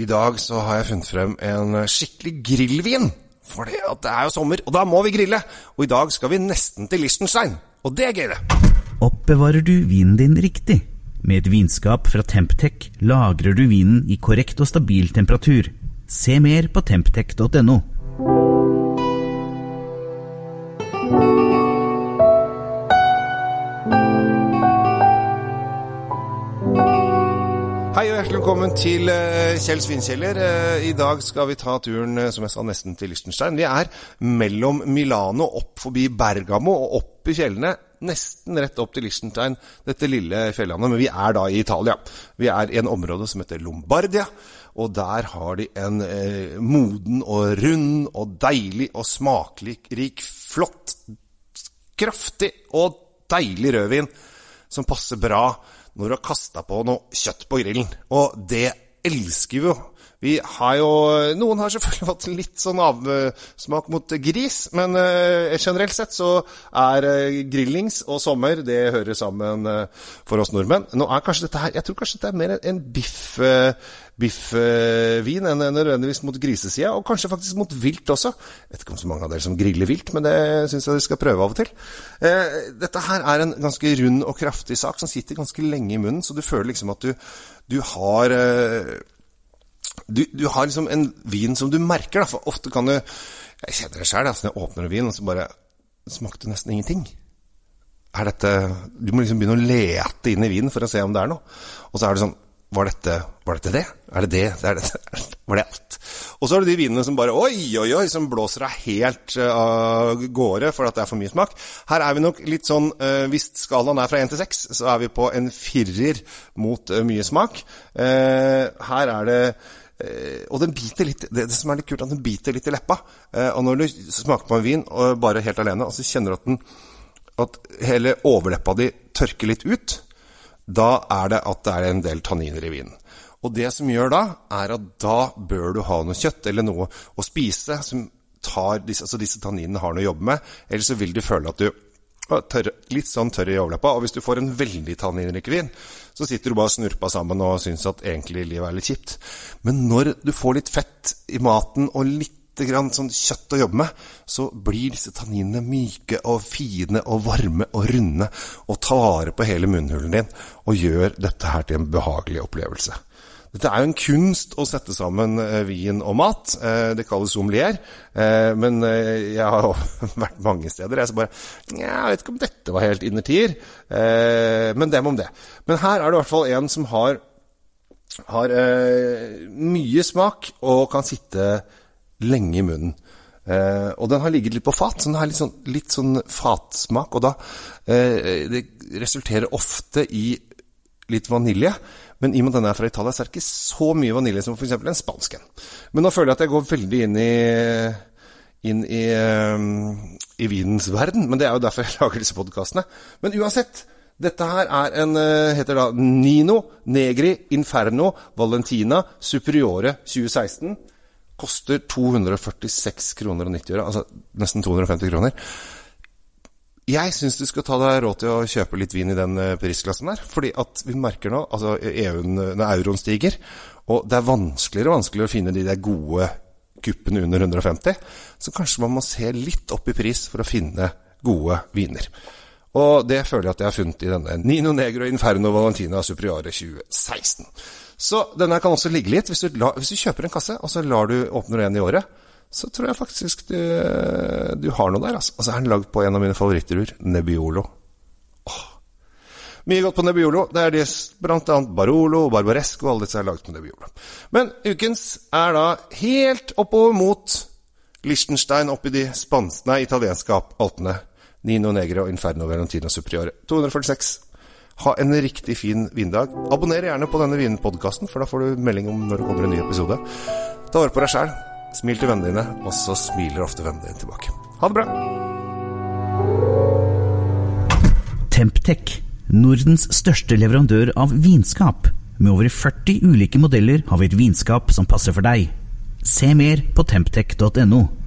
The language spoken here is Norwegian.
I dag så har jeg funnet frem en skikkelig grillvin. For det, er jo sommer, og da må vi grille. Og i dag skal vi nesten til Liechtenstein. Og det er gøy, det. Oppbevarer du vinen din riktig? Med et vinskap fra Temptec lagrer du vinen i korrekt og stabil temperatur. Se mer på temptec.no. Hei og hjertelig velkommen til eh, Kjell Svinkjeller. Eh, I dag skal vi ta turen, eh, som jeg sa, nesten til Liechtenstein. Vi er mellom Milano, opp forbi Bergamo og opp i fjellene. Nesten rett opp til Liechtenstein, dette lille fjellandet. Men vi er da i Italia. Vi er i en område som heter Lombardia. Og der har de en eh, moden og rund og deilig og smakrik, flott, kraftig og deilig rødvin som passer bra når du har kasta på noe kjøtt på grillen. Og det elsker jo. Vi har jo Noen har selvfølgelig fått litt sånn avsmak mot gris, men uh, generelt sett så er uh, grillings og sommer det hører sammen uh, for oss nordmenn. Nå er kanskje dette her Jeg tror kanskje dette er mer en biff biffvin enn nødvendigvis mot grisesida, og kanskje faktisk mot vilt også. Jeg vet ikke om så mange av dere som griller vilt, men det syns jeg dere skal prøve av og til. Eh, dette her er en ganske rund og kraftig sak som sitter ganske lenge i munnen, så du føler liksom at du, du har eh, du, du, har liksom en vin som du merker, da, for ofte kan du Jeg kjenner det sjøl, altså, når jeg åpner en vin, og så bare smakte nesten ingenting. Er dette Du må liksom begynne å lete inn i vinen for å se om det er noe. Og så er det sånn var dette, var dette det? Er det det? Er det, var det alt? Og så er det de vinene som bare oi, oi, oi, som blåser deg helt av uh, gårde for at det er for mye smak. Her er vi nok litt sånn uh, Hvis skalaen er fra én til seks, så er vi på en firer mot uh, mye smak. her er det og den biter litt, det, det, som er litt kult, er at den biter litt i leppa. og når du smaker på en vin bare helt alene, og så kjenner du at, den, at hele overleppa di tørker litt ut, da er det at det er en del tanniner i vinen. Og det som gjør da, er at da bør du ha noe kjøtt eller noe å spise som tar disse, altså disse tanninene har noe å jobbe med. Ellers så vil du føle at du tørr, litt sånn tørr i overleppa. Og hvis du får en veldig tanninrik vin, så sitter du bare og snurpa sammen og syns at egentlig livet er litt kjipt. Men når du får litt fett i maten og litt grann sånn kjøtt å jobbe med, så blir disse tanninene myke og fine og varme og runde og tar vare på hele munnhulen din og gjør dette her til en behagelig opplevelse. Dette er jo en kunst å sette sammen eh, vin og mat. Eh, det kalles sommelier. Eh, men jeg har vært mange steder. Jeg så bare Jeg vet ikke om dette var helt innertier. Men dem om det. Men her er det i hvert fall en som har, har mye smak og kan sitte lenge i munnen. Eh, og den har ligget litt på fat, så den har litt sånn, litt sånn fatsmak. Og da eh, Det resulterer ofte i litt vanilje. Men i og med at den er fra Italia, så er det ikke så mye vanilje som f.eks. en spansk en. Men nå føler jeg at jeg går veldig inn i inn i, um, i vinens verden. Men det er jo derfor jeg lager disse podkastene. Men uansett, dette her er en uh, heter da Nino Negri Inferno Valentina Superiore 2016 koster 246 kroner og 90 øre, altså nesten 250 kroner. Jeg syns du skal ta deg råd til å kjøpe litt vin i den eh, prisklassen der. Fordi at vi merker nå altså EUen, euroen stiger, og det er vanskeligere og vanskeligere å finne de der gode kuppene under 150, så kanskje man må se litt opp i pris for å finne gode viner. Og det føler jeg at jeg har funnet i denne Nino Negro Inferno Valentina Superiore 2016. Så denne kan også ligge litt. Hvis du, la, hvis du kjøper en kasse, og så lar du åpne en i året, så tror jeg faktisk du, du har noe der. Altså. Og så er den lagd på en av mine favorittruer, Nebbiolo. Mye godt på Nebbiolo. Det er de, blant annet Barolo Barbaresco alle disse er laget på Nebbiolo. Men ukens er da helt oppover mot Liechtenstein, oppi de spanske, italienske alpene. Nino Negre og Inferno Valentino Superiore. 246 ha en riktig fin vindag. Abonner gjerne på denne vinpodkasten, for da får du melding om når det kommer en ny episode. Ta vare på deg sjæl, smil til vennene dine, og så smiler ofte vennene dine tilbake. Ha det bra! Temptec, Nordens største leverandør av vinskap. Med over 40 ulike modeller har vi et vinskap som passer for deg. Se mer på temptec.no.